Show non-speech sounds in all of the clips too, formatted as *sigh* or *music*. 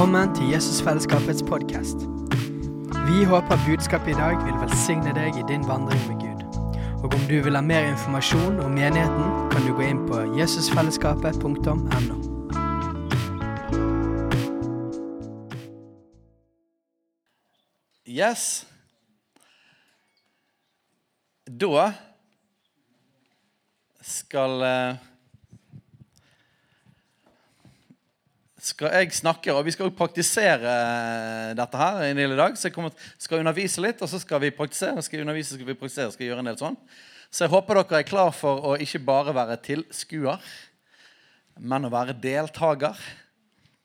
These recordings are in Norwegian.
Velkommen til Jesusfellesskapets podkast. Vi håper budskapet i dag vil velsigne deg i din vandring med Gud. Og om du vil ha mer informasjon om menigheten, kan du gå inn på jesusfellesskapet.no. Yes. Da skal skal jeg snakke, og Vi skal praktisere eh, dette her en del i dag. Så jeg kommer, skal undervise litt, og så skal vi praktisere. Skal undervise, skal vi praktisere, skal gjøre en del sånn. Så jeg håper dere er klar for å ikke bare være tilskuer, men å være deltaker.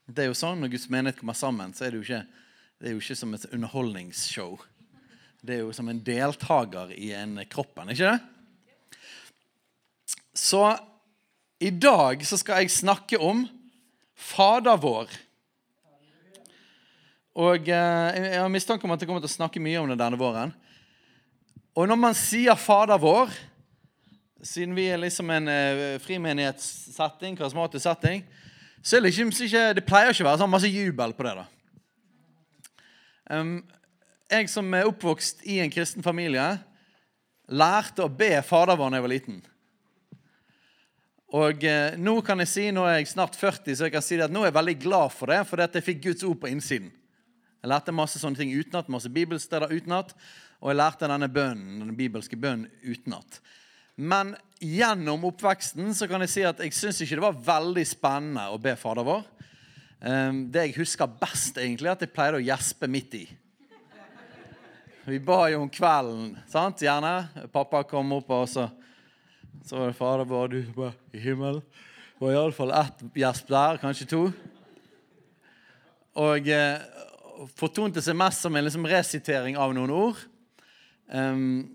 Det er jo sånn Når Guds menighet kommer sammen, så er det jo ikke, det er jo ikke som et underholdningsshow. Det er jo som en deltaker i en kroppen, ikke det? Så i dag så skal jeg snakke om Fader vår. Og eh, Jeg har mistanke om at jeg kommer til å snakke mye om det denne våren. Og når man sier Fader vår, siden vi er liksom en eh, frimenighetssetting, karismatisk setting, så er det liksom ikke Det pleier ikke å være sånn masse jubel på det. da. Jeg som er oppvokst i en kristen familie, lærte å be Fader vår da jeg var liten. Og eh, nå kan jeg si, nå er jeg snart 40, så jeg kan si at nå er jeg veldig glad for det, fordi at jeg fikk Guds ord på innsiden. Jeg lærte masse sånne ting utenat, masse bibelsteder utenat, og jeg lærte denne bønnen, den bibelske bønnen utenat. Men gjennom oppveksten så kan jeg si at jeg syns ikke det var veldig spennende å be Fader vår. Um, det jeg husker best, egentlig, er at jeg pleide å gjespe midt i. Vi ba jo om kvelden, sant? gjerne. Pappa kom opp og så så var det Fader vår, du var i himmelen. Det var iallfall ett gjesp der, kanskje to. Og eh, fortonte seg mest som en liksom, resitering av noen ord. Um,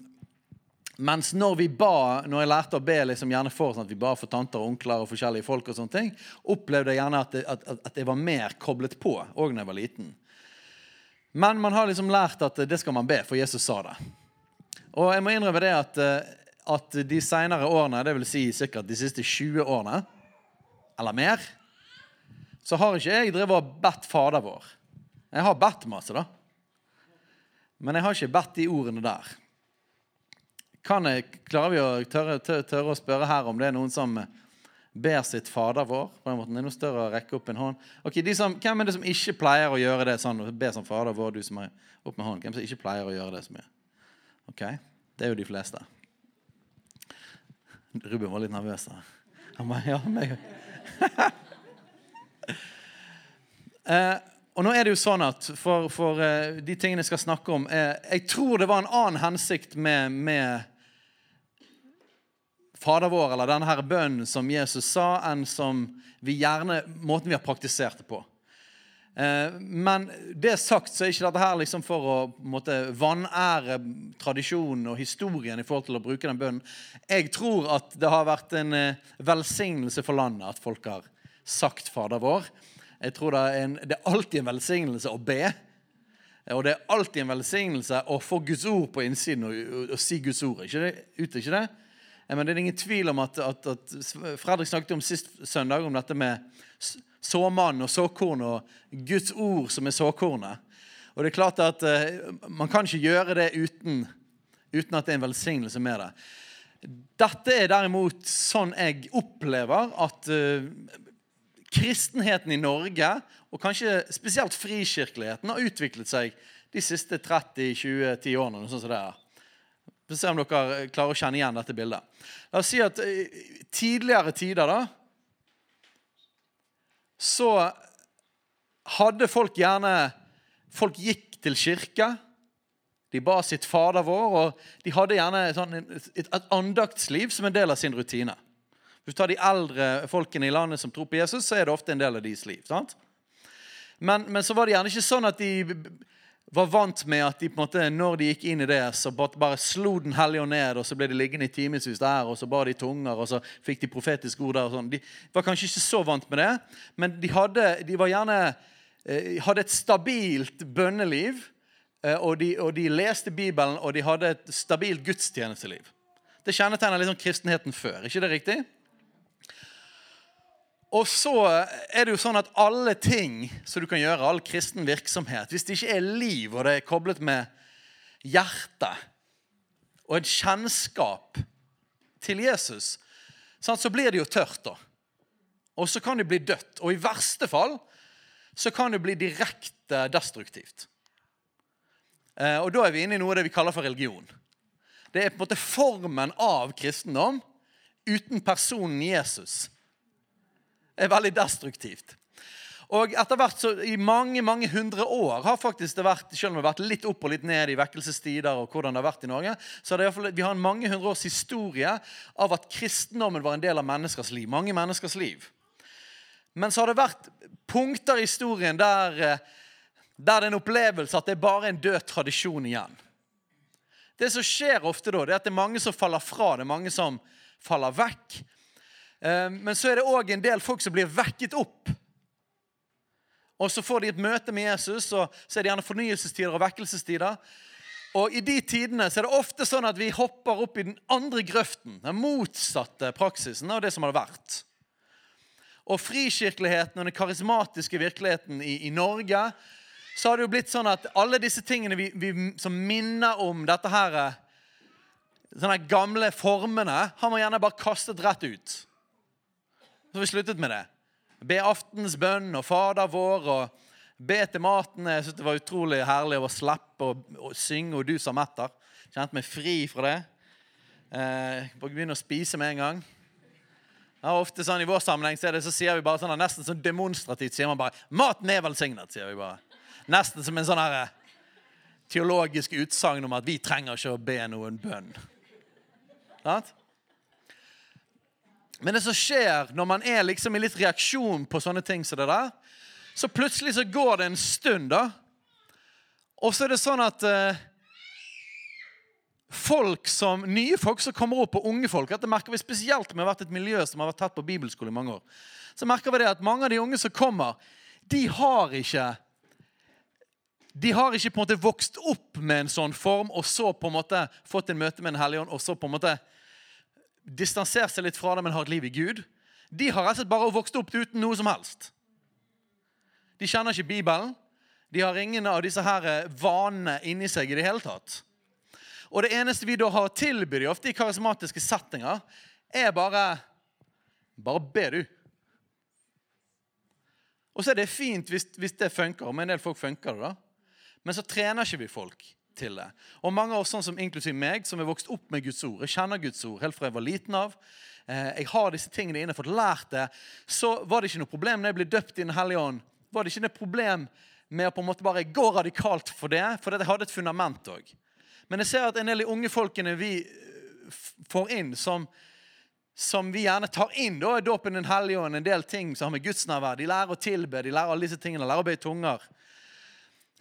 mens når vi ba, når jeg lærte å be liksom, gjerne for sånn at vi ba for tanter og onkler og forskjellige folk, og sånne ting, opplevde jeg gjerne at, at, at jeg var mer koblet på òg da jeg var liten. Men man har liksom lært at det skal man be, for Jesus sa det. Og jeg må innrømme det at eh, at de senere årene, vil si sikkert de siste 20 årene, eller mer, så har ikke jeg drevet og bedt Fader vår. Jeg har bedt masse, da. Men jeg har ikke bedt de ordene der. Jeg, klarer vi å tørre, tørre, tørre, å spørre her om det er noen som ber sitt Fader vår? på en måte, Det er noe større å rekke opp en hånd. Ok, som, Hvem er det som ikke pleier å gjøre det sånn? Be som Fader vår, du som er opp med hånd. Hvem som ikke pleier å gjøre det så mye? Ok, Det er jo de fleste. Ruben var litt nervøs. da. Han bare Ja, meg *laughs* eh, Og nå er det jo sånn at for, for eh, de tingene jeg skal snakke om eh, Jeg tror det var en annen hensikt med, med Fader vår, eller denne her bønnen som Jesus sa, enn som vi gjerne, måten vi har praktisert det på. Eh, men det sagt så er ikke dette her liksom for å måtte, vanære tradisjonen og historien i forhold til å bruke den bønnen. Jeg tror at det har vært en eh, velsignelse for landet at folk har sagt Fader vår. Jeg tror det er, en, det er alltid en velsignelse å be. Og det er alltid en velsignelse å få Guds ord på innsiden og, og, og si Guds ord. Ikke det, ut, ikke det? Men det er ingen tvil om at, at, at Fredrik snakket om sist søndag om dette med såmann og såkorn og Guds ord som er såkornet. Og det er klart at uh, Man kan ikke gjøre det uten, uten at det er en velsignelse med det. Dette er derimot sånn jeg opplever at uh, kristenheten i Norge, og kanskje spesielt frikirkeligheten, har utviklet seg de siste 30-20-10 årene. sånn som det er. Vi se om dere klarer å kjenne igjen dette bildet. La oss si at uh, Tidligere tider da, så hadde folk gjerne Folk gikk til kirka. De ba sitt Fader vår, og de hadde gjerne sånn et andaktsliv som en del av sin rutine. Hvis du tar de eldre folkene i landet som tror på Jesus, så er det ofte en del av deres liv. sant? Men, men så var det gjerne ikke sånn at de var vant med at de på en måte, når de gikk inn i det, så bare slo Den hellige ånd ned, og så ble de liggende i timevis der, og så ba de tunger, og så fikk de profetiske ord der. og sånn. De var kanskje ikke så vant med det, men de hadde, de gjerne, eh, hadde et stabilt bønneliv. Eh, og de, og de, leste Bibelen, og de hadde et stabilt gudstjenesteliv. Det kjennetegner liksom kristenheten før. ikke det riktig? Og så er det jo sånn at alle ting som du kan gjøre, all kristen virksomhet, hvis det ikke er liv, og det er koblet med hjertet og et kjennskap til Jesus, så blir det jo tørt, da. Og så kan det bli dødt. Og i verste fall så kan det bli direkte destruktivt. Eh, og da er vi inne i noe av det vi kaller for religion. Det er på en måte formen av kristendom uten personen Jesus er veldig destruktivt. Og etter hvert, så I mange mange hundre år har faktisk det vært selv om det har vært litt opp og litt ned i vekkelsestider, og hvordan det har vært i Norge, så har det i fall, vi har en mange hundre års historie av at kristendommen var en del av menneskers liv. mange menneskers liv. Men så har det vært punkter i historien der, eh, der det er en opplevelse at det er bare en død tradisjon igjen. Det som skjer ofte da, det er at det er mange som faller fra, det er mange som faller vekk. Eh, men så er det òg en del folk som blir vekket opp. Og Så får de et møte med Jesus, og så er det gjerne fornyelsestider og vekkelsestider. Og I de tidene så er det ofte sånn at vi hopper opp i den andre grøften. Den motsatte praksisen av det som har vært. Og frikirkeligheten og den karismatiske virkeligheten i, i Norge så har det jo blitt sånn at alle disse tingene vi, vi, som minner om dette her, sånne gamle formene, har man gjerne bare kastet rett ut. Så vi sluttet med det. Be aftens bønn og Fader vår og be til maten. Jeg synes Det var utrolig herlig å slippe å synge 'Og du som metter'. Kjente meg fri fra det. Eh, begynne å spise med en gang. Ja, ofte sånn I vår sammenheng så, det, så sier vi bare sånn, nesten sånn demonstrativt sier man bare 'Maten er velsignet'. sier vi bare. Nesten som en sånn her, eh, teologisk utsagn om at vi trenger ikke å be noen bønn. Sant? Men det som skjer når man er liksom i litt reaksjon på sånne ting som det der, så plutselig så går det en stund, da. Og så er det sånn at eh, folk som, nye folk som kommer opp, og unge folk Dette merker vi spesielt med å ha vært et miljø som har vært tatt på bibelskole i mange år. Så merker vi det at mange av de unge som kommer, de har ikke de har ikke på en måte vokst opp med en sånn form og så på en måte fått en møte med Den hellige ånd og så på en måte distansert seg litt fra det, men har et liv i Gud, de har rett og slett bare vokst opp uten noe som helst. De kjenner ikke Bibelen. De har ingen av disse her eh, vanene inni seg i det hele tatt. Og det eneste vi da har å tilby dem ofte i karismatiske settinger, er bare Bare be, du. Og så er det fint hvis, hvis det funker. Og med en del folk funker det. da. Men så trener ikke vi folk til det. Og mange av oss, sånn som inklusiv meg, som er vokst opp med Guds ord, jeg kjenner Guds ord helt fra jeg var liten av, eh, jeg har disse tingene inne, fått lært det, så var det ikke noe problem når jeg ble døpt i Den hellige ånd. Var det ikke noe problem med å på en måte bare gå radikalt for det, for jeg hadde et fundament òg. Men jeg ser at en del av de unge folkene vi eh, får inn, som, som vi gjerne tar inn da, i dåpen Den hellige ånd, en del ting som har med gudsnærvær De lærer å tilbe, de lærer alle disse tingene, lærer å be i tunger.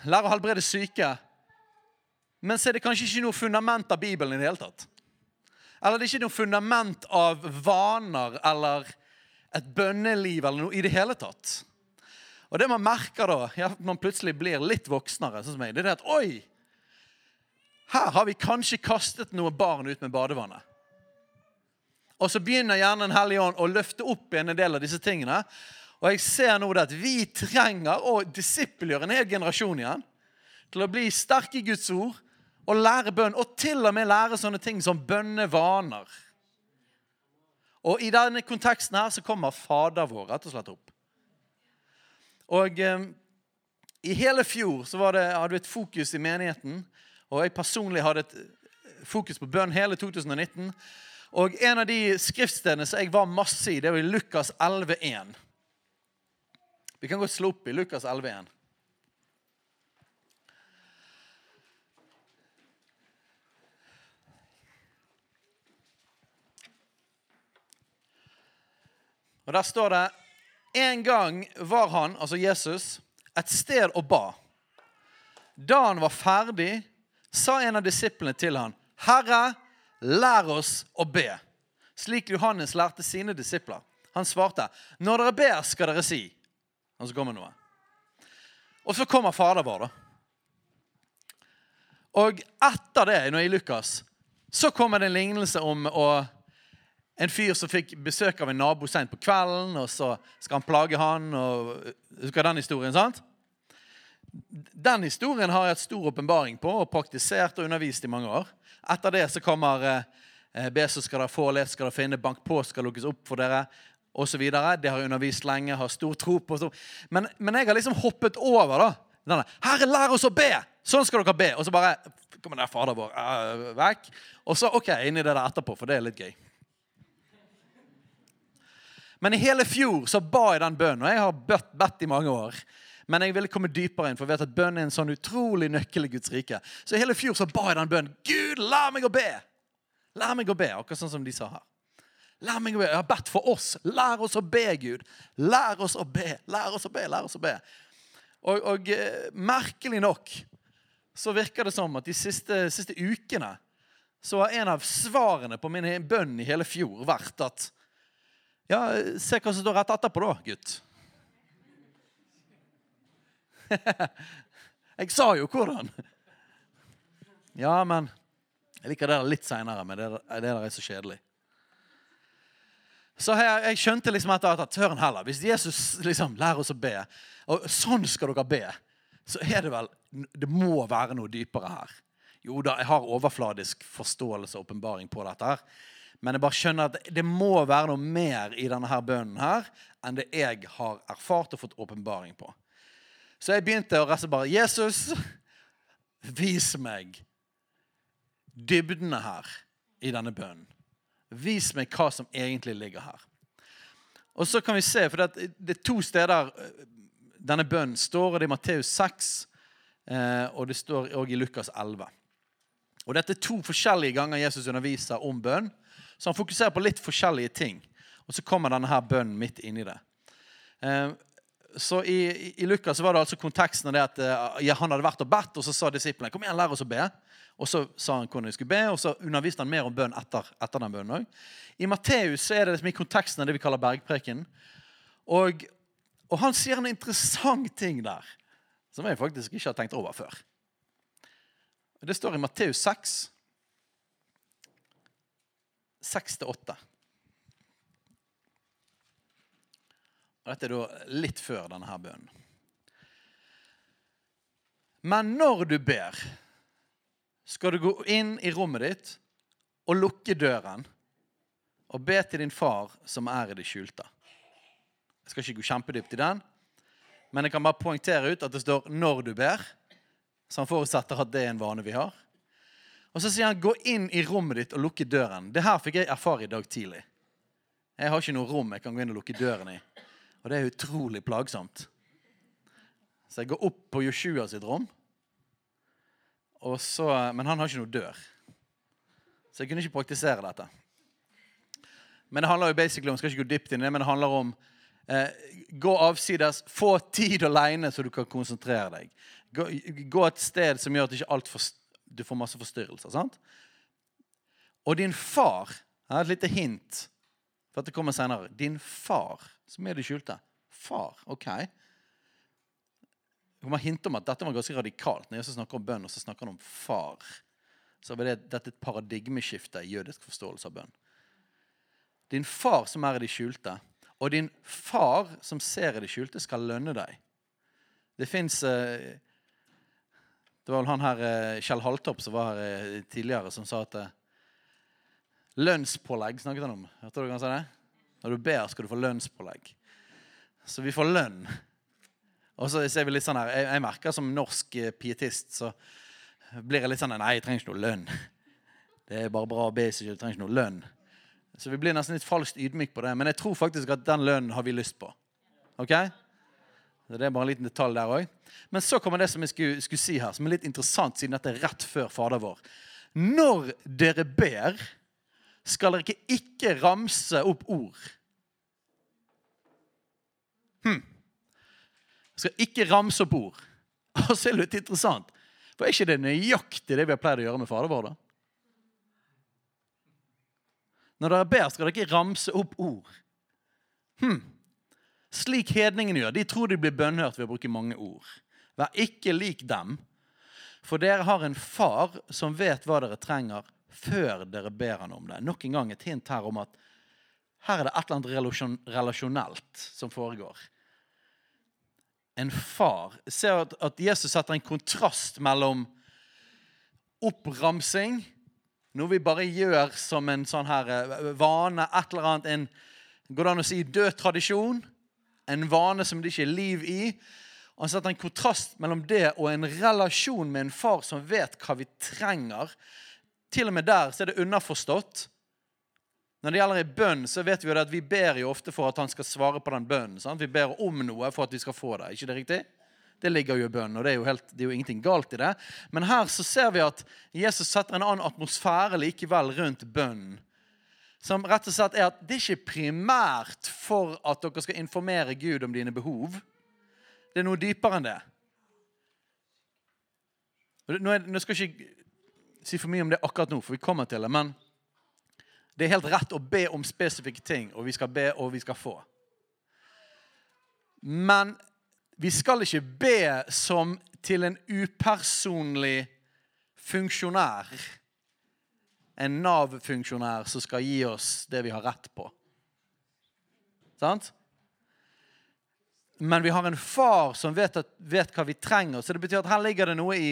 Lærer å helbrede syke. Men så er det kanskje ikke noe fundament av Bibelen i det hele tatt. Eller det er ikke noe fundament av vaner eller et bønneliv eller noe i det hele tatt. Og det man merker da, ja, man plutselig blir litt voksnere, sånn som jeg, det er det at oi, her har vi kanskje kastet noen barn ut med badevannet. Og så begynner gjerne Den hellige ånd å løfte opp igjen en del av disse tingene. Og jeg ser nå det at vi trenger å disippelgjøre en hel generasjon igjen til å bli sterke i Guds ord og lære bønn, og til og med lære sånne ting som bønnevaner. Og I denne konteksten her så kommer Fader vår rett og slett opp. Og eh, I hele fjor så det, hadde vi et fokus i menigheten, og jeg personlig hadde et fokus på bønn hele 2019. Og En av de skriftstedene som jeg var masse i, det var i Lukas 11,1. Vi kan godt slå opp i Lukas 11,1. Og Der står det En gang var han, altså Jesus, et sted og ba. Da han var ferdig, sa en av disiplene til han, 'Herre, lær oss å be', slik Johannes lærte sine disipler. Han svarte, 'Når dere ber, skal dere si' Og så kommer noe. Og så kommer Fader vår, da. Og etter det, når i Lukas, så kommer det en lignelse om å en fyr som fikk besøk av en nabo sent på kvelden, og så skal han plage han. og Husker den historien, sant? Den historien har jeg hatt stor åpenbaring på og praktisert og undervist i mange år. Etter det så kommer eh, be, så skal dere få, les skal dere finne, bank på skal lukkes opp for dere, osv. Det har jeg undervist lenge, har stor tro på. Men, men jeg har liksom hoppet over da. denne. Herre, lær oss å be! Sånn skal dere be. Og så bare kommer der Fader vår uh, vekk. Og så ok, inn i det der etterpå, for det er litt gøy. Men i hele fjor så ba jeg den bønnen, og jeg har bedt, bedt i mange år. Men jeg ville komme dypere inn, for jeg vet at bønnen er en sånn utrolig nøkkel i Guds rike. Så i hele fjor så ba jeg den bønnen. Gud, lær meg å be! Lær meg å be, akkurat sånn som de sa her. Lær meg å be. Jeg har bedt for oss. Lær oss å be, Gud. Lær oss å be, lær oss å be, lær oss å be. Og, og eh, merkelig nok så virker det som at de siste, siste ukene så har en av svarene på min bønn i hele fjor vært at Ja, se hva som står rett etterpå, da, gutt. *laughs* jeg sa jo hvordan. Ja, men jeg liker det litt seinere, men det, det der er så kjedelig. Så jeg, jeg skjønte liksom etter at hør heller, Hvis Jesus liksom lærer oss å be, og sånn skal dere be, så er det vel Det må være noe dypere her. Jo da, jeg har overfladisk forståelse og åpenbaring på dette. her, Men jeg bare skjønner at det må være noe mer i denne her bønnen her enn det jeg har erfart og fått åpenbaring på. Så jeg begynte å rette bare Jesus, vis meg dybdene her i denne bønnen. Vis meg hva som egentlig ligger her. Og så kan vi se, for Det er to steder eh, denne bønnen står. Det er i Matteus 6, eh, og det står også i Lukas 11. Og Dette er to forskjellige ganger Jesus underviser om bønn. Så han fokuserer på litt forskjellige ting. Og så kommer denne her bønnen midt inni det. Eh, så i, i, Lukas var det altså konteksten av det at uh, ja, han hadde vært og bedt, og så sa disiplene kom igjen, lær oss å be. Og så sa han hvordan de skulle be, og så underviste han mer om bønn etter, etter den bønnen òg. I Matteus er det liksom i konteksten av det vi kaller bergpreken. Og, og, han sier en interessant ting der som jeg faktisk ikke har tenkt over før. Det står i Matteus 6, 6-8. Og Dette er da litt før denne her bønnen. Men når du ber, skal du gå inn i rommet ditt og lukke døren og be til din far som er i det skjulte. Jeg skal ikke gå kjempedypt i den, men jeg kan bare poengtere ut at det står 'når du ber', så han forutsetter at det er en vane vi har. Og så sier han 'gå inn i rommet ditt og lukke døren'. Det her fikk jeg erfare i dag tidlig. Jeg har ikke noe rom jeg kan gå inn og lukke døren i. Og det er utrolig plagsomt. Så jeg går opp på Joshua sitt rom, så, men han har ikke noe dør. Så jeg kunne ikke praktisere dette. Men det handler jo basically om, skal ikke gå dypt inn i det, men det handler om eh, gå avsides, få tid aleine så du kan konsentrere deg. Gå, gå, et sted som gjør at ikke alt for, du får masse forstyrrelser. sant? Og din far et lite hint, for at det kommer senere. Din far som er det skjulte. Far. OK. Det kommer hinte om at Dette var ganske radikalt. Når Jesus snakker om bønn, og så snakker han om far. Så er det, dette et paradigmeskifte i jødisk forståelse av bønn. Din far som er i det skjulte, og din far som ser i det skjulte, skal lønne deg. Det fins eh, Det var vel han her eh, Kjell Haltopp som var her eh, tidligere, som sa at Lønnspålegg snakket han om. Hørte du hva han sa det? Når du ber, skal du få lønnspålegg. Så vi får lønn. Og så ser vi litt sånn her, jeg, merker som norsk eh, pietist så blir jeg litt sånn Nei, jeg trenger ikke noe lønn. Det er bare bra å be, så jeg trenger ikke noe lønn. Så vi blir nesten litt falskt ydmyk på det. Men jeg tror faktisk at den lønnen har vi lyst på. Ok? Det er bare en liten detalj der òg. Men så kommer det som jeg skulle, skulle, si her, som er litt interessant, siden dette er rett før Fader vår. Når dere ber skal dere ikke ramse opp ord. Hm. Jeg skal ikke ramse opp ord. *laughs* Og så er det litt interessant. For er ikke det nøyaktig det vi har pleid å gjøre med Fader vår? da? Når dere ber, skal dere ikke ramse opp ord. Hm. Slik hedningene gjør. De tror de blir bønnhørt ved å bruke mange ord. Vær ikke lik dem, for dere har en far som vet hva dere trenger, før dere ber han om det. Nok en gang et hint her om at her er det et eller annet relasjonelt som foregår. En far. Se at, at Jesus setter en kontrast mellom oppramsing, noe vi bare gjør som en sånn her eh, vane, et eller annet, en går det an å si død tradisjon, en vane som det ikke er liv i. Og Han setter en kontrast mellom det og en relasjon med en far som vet hva vi trenger. Til og med der så er det underforstått. Når det gjelder ei bønn, så vet vi jo at vi ber jo ofte for at han skal svare på den bønnen. Vi ber om noe for at vi skal få det. ikke det riktig? Det ligger jo i bønnen, og det er helt, det er jo ingenting galt i det. Men her så ser vi at Jesus setter en annen atmosfære likevel rundt bønnen. Som rett og slett er at det er ikke primært for at dere skal informere Gud om dine behov. Det er noe dypere enn det. Nå, er, nå skal jeg ikke si for mye om det akkurat nå, for vi kommer til det. Men det er helt rett å be om spesifikke ting, og vi skal be, og vi skal få. Men vi skal ikke be som til en upersonlig funksjonær. En Nav-funksjonær som skal gi oss det vi har rett på. Sant? Men vi har en far som vet, at, vet, hva vi trenger. Så det betyr at her ligger det noe i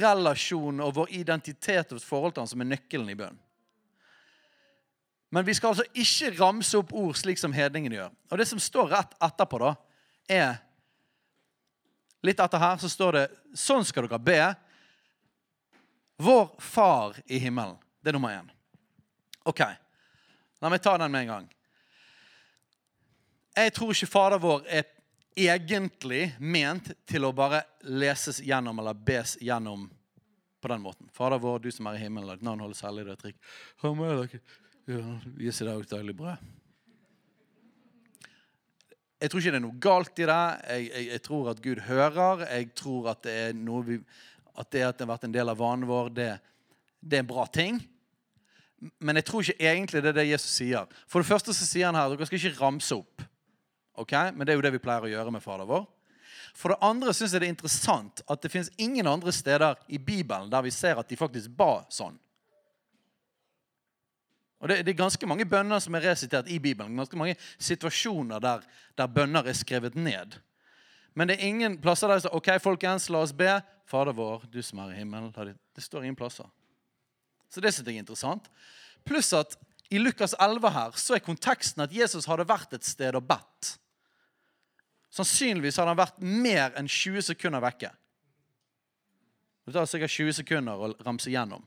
relasjonen og vår identitet og forhold til han som er nøkkelen i bønn. Men vi skal altså ikke ramse opp ord slik som hedningene gjør. Og det som står rett etterpå, da, er Litt etter her så står det Sånn skal dere be. Vår Far i himmelen. Det er nummer én. OK. La meg ta den med en gang. Jeg tror ikke Fader vår er egentlig ment til å bare leses gjennom eller bes gjennom på den måten. Fader vår, du som er i himmelen, ditt navn holdes hellig, ditt rik. Gis i dag daglig brød. Jeg tror ikke det er noe galt i det. Jeg, jeg, jeg tror at Gud hører. Jeg tror at det er noe vi, at det at det har vært en del av vanen vår, det, det er en bra ting. Men jeg tror ikke egentlig det er det Jesus sier. For det første så sier han her dere skal ikke ramse opp. ok? Men det er jo det vi pleier å gjøre med Fader vår. For det andre syns jeg det er interessant at det fins ingen andre steder i Bibelen der vi ser at de faktisk ba sånn. Og det, det, er ganske mange bønner som er resitert i Bibelen. Ganske mange situasjoner der, der bønner er skrevet ned. Men det er ingen plasser der det står OK, folkens, la oss be. Fader vår, du som er i himmelen. Det står ingen plasser. Så det synes jeg er interessant. Pluss at i Lukas 11 her så er konteksten at Jesus hadde vært et sted og bedt. Sannsynligvis hadde han vært mer enn 20 sekunder vekke. Det tar sikkert 20 sekunder å ramse gjennom.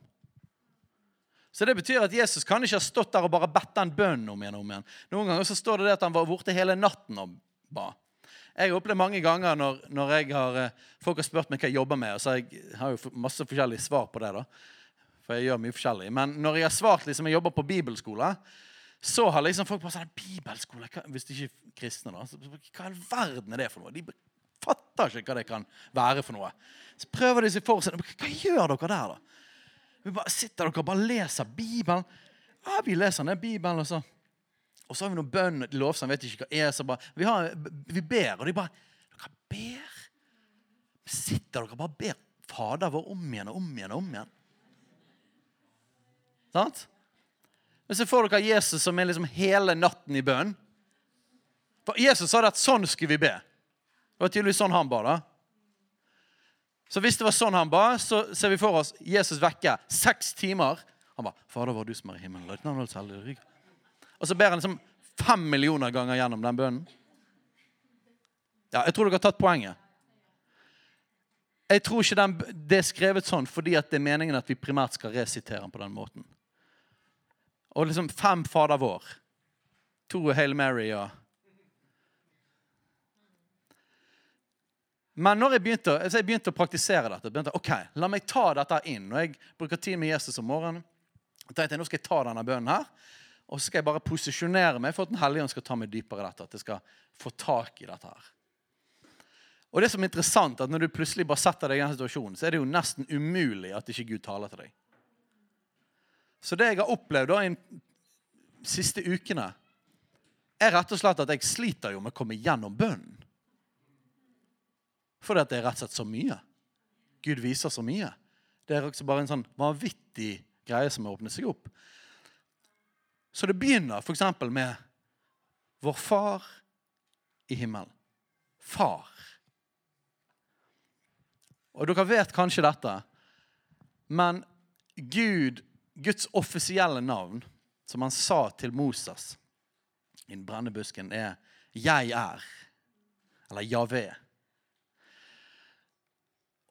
Så det betyr at Jesus kan ikke ha stått der og bare bedt den bønnen om igjen og om igjen. Noen ganger så står det det at han var borte hele natten og ba. Jeg har opplevd mange ganger når, når har, eh, folk har spurt meg hva jeg jobber med, og så jeg har jo masse forskjellige svar på det. da. For jeg gjør mye forskjellig. Men når jeg har svart liksom jeg jobber på bibelskole, så har liksom folk bare sånn Bibelskole? Hva, hvis de ikke er kristne, da. Så, hva i all verden er det for noe? De fatter ikke hva det kan være for noe. Så prøver de seg for seg. Hva gjør dere der, da? Vi bare sitter dere og bare leser Bibelen. Ja, vi leser ned Bibelen, og så, og så har vi noen bønn. Lovsang vet ikke hva er. så bare, vi, har, vi ber, og de bare Dere ber? Sitter dere bare ber Fader vår om igjen og om igjen og om igjen? Sant? Men så får dere Jesus som er liksom hele natten i bønn. For Jesus sa det at sånn skulle vi be. Det var tydeligvis sånn han ba. da. Så hvis det var sånn han ba, så ser vi for oss Jesus vekke seks timer. Han ba 'Fader vår, du som er i himmelen' Og så ber han liksom fem millioner ganger gjennom den bønnen. Ja, Jeg tror dere har tatt poenget. Jeg tror ikke den, det er skrevet sånn fordi det er meningen at vi primært skal resitere den på den måten. Og liksom fem Fader vår, to Hail Mary og Men når jeg begynte, altså jeg begynte å praktisere dette, begynte, ok, la meg ta dette inn. Når jeg bruker tid med Jesus om morgenen, tenkte jeg nå skal jeg ta denne bønnen her. Og så skal jeg bare posisjonere meg for at Den hellige ånd skal ta meg dypere i dette. At jeg skal få tak i dette her. Og det som er interessant, at Når du plutselig bare setter deg i den situasjonen, så er det jo nesten umulig at ikke Gud taler til deg. Så det jeg har opplevd da de siste ukene, er rett og slett at jeg sliter jo med å komme gjennom bønnen. Fordi at det er rett og slett så mye. Gud viser så mye. Det er også bare en sånn vanvittig greie som har åpnet seg opp. Så det begynner f.eks. med vår far i himmelen. Far. Og dere vet kanskje dette, men Gud, Guds offisielle navn, som han sa til Moses i brennebusken, er 'Jeg er', eller Javé.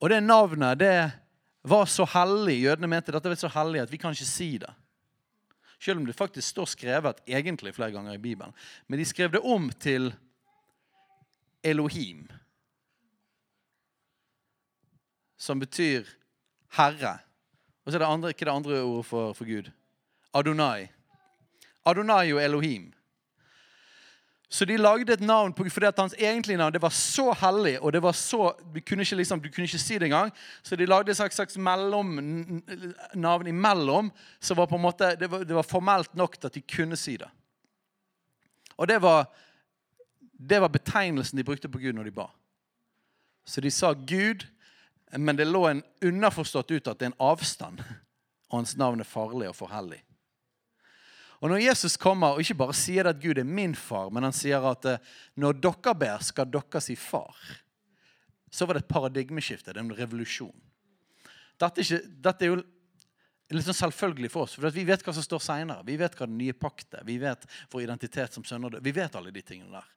Og det navnet det var så hellig. Jødene mente dette var så hellig at vi kan ikke si det. Selv om det faktisk står skrevet egentlig flere ganger i Bibelen. Men de skrev det om til Elohim, som betyr herre. Og så er det andre, hva er det andre ordet for, for Gud? Adonai. Adonai og Elohim. Så de lagde et navn på, fordi at hans egentlige navn det var så hellig, og det var så, du kunne ikke, liksom, du kunne ikke si det engang. Så de lagde et slags, slags mellomnavn imellom, som var på en måte, det var, det var, formelt nok til at de kunne si det. Og det var, det var betegnelsen de brukte på Gud når de ba. Så de sa Gud, men det lå en underforstått ut at det er en avstand, og hans navn er farlig og for hellig. Og Når Jesus kommer og ikke bare sier at Gud er min far, men han sier at eh, når dere ber, skal dere si far, så var det et paradigmeskifte. Det er en revolusjon. Dette er, ikke, dette er jo litt sånn selvfølgelig for oss, for vi vet hva som står seinere. Vi vet hva den nye pakt er. Vi vet vår identitet som sønner. Vi vet alle de tingene der.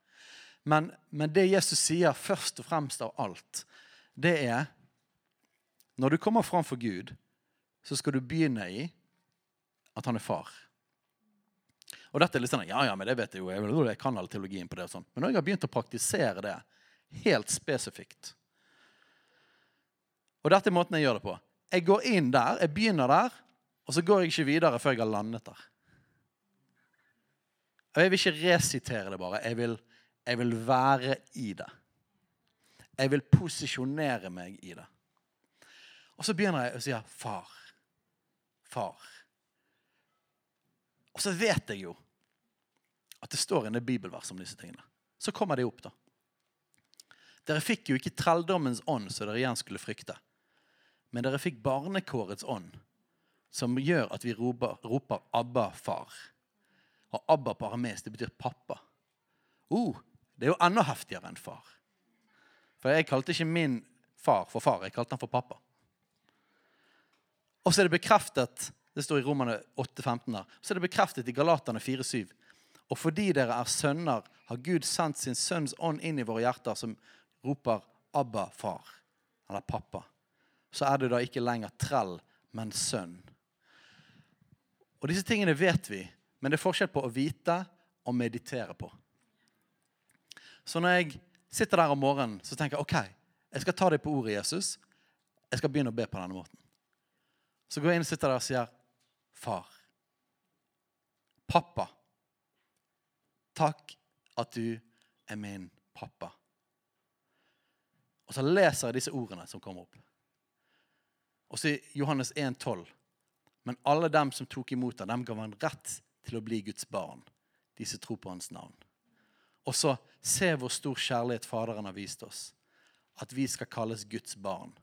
Men, men det Jesus sier først og fremst av alt, det er Når du kommer fram for Gud, så skal du begynne i at han er far. Og dette er litt sånn, ja, ja, men det vet jeg jo, jeg, kan all teologien på det. og sånn. Men nå har jeg begynt å praktisere det helt spesifikt. Og dette er måten jeg gjør det på. Jeg går inn der, jeg begynner der, og så går jeg ikke videre før jeg har landet der. Og Jeg vil ikke resitere det bare. Jeg vil, jeg vil være i det. Jeg vil posisjonere meg i det. Og så begynner jeg å si 'far'. Far. Og så vet jeg jo at det står en bibelvers om disse tingene. Så kommer de opp, da. Dere fikk jo ikke trelldommens ånd så dere igjen skulle frykte. Men dere fikk barnekårets ånd, som gjør at vi roper, roper 'Abba, far'. Og 'Abba' på aramesk, det betyr pappa. Oh, det er jo enda heftigere enn far. For jeg kalte ikke min far for far, jeg kalte han for pappa. Og så er det bekreftet det står i Romerne 8,15 der. Så er det bekreftet i Galaterne 4,7. Og fordi dere er sønner, har Gud sendt sin sønns ånd inn i våre hjerter, som roper 'Abba, far', eller 'pappa'. Så er det da ikke lenger trell, men sønn. Og Disse tingene vet vi, men det er forskjell på å vite og meditere på. Så når jeg sitter der om morgenen, så tenker jeg OK, jeg skal ta deg på ordet, Jesus. Jeg skal begynne å be på denne måten. Så går jeg inn og sitter der og sier, 'Far'. Pappa. Takk at du er min pappa. Og så leser jeg disse ordene som kommer opp. Og så i Johannes 1,12.: Men alle dem som tok imot ham, dem gav han rett til å bli Guds barn. De som tror på hans navn. Og så se hvor stor kjærlighet Faderen har vist oss. At vi skal kalles Guds barn.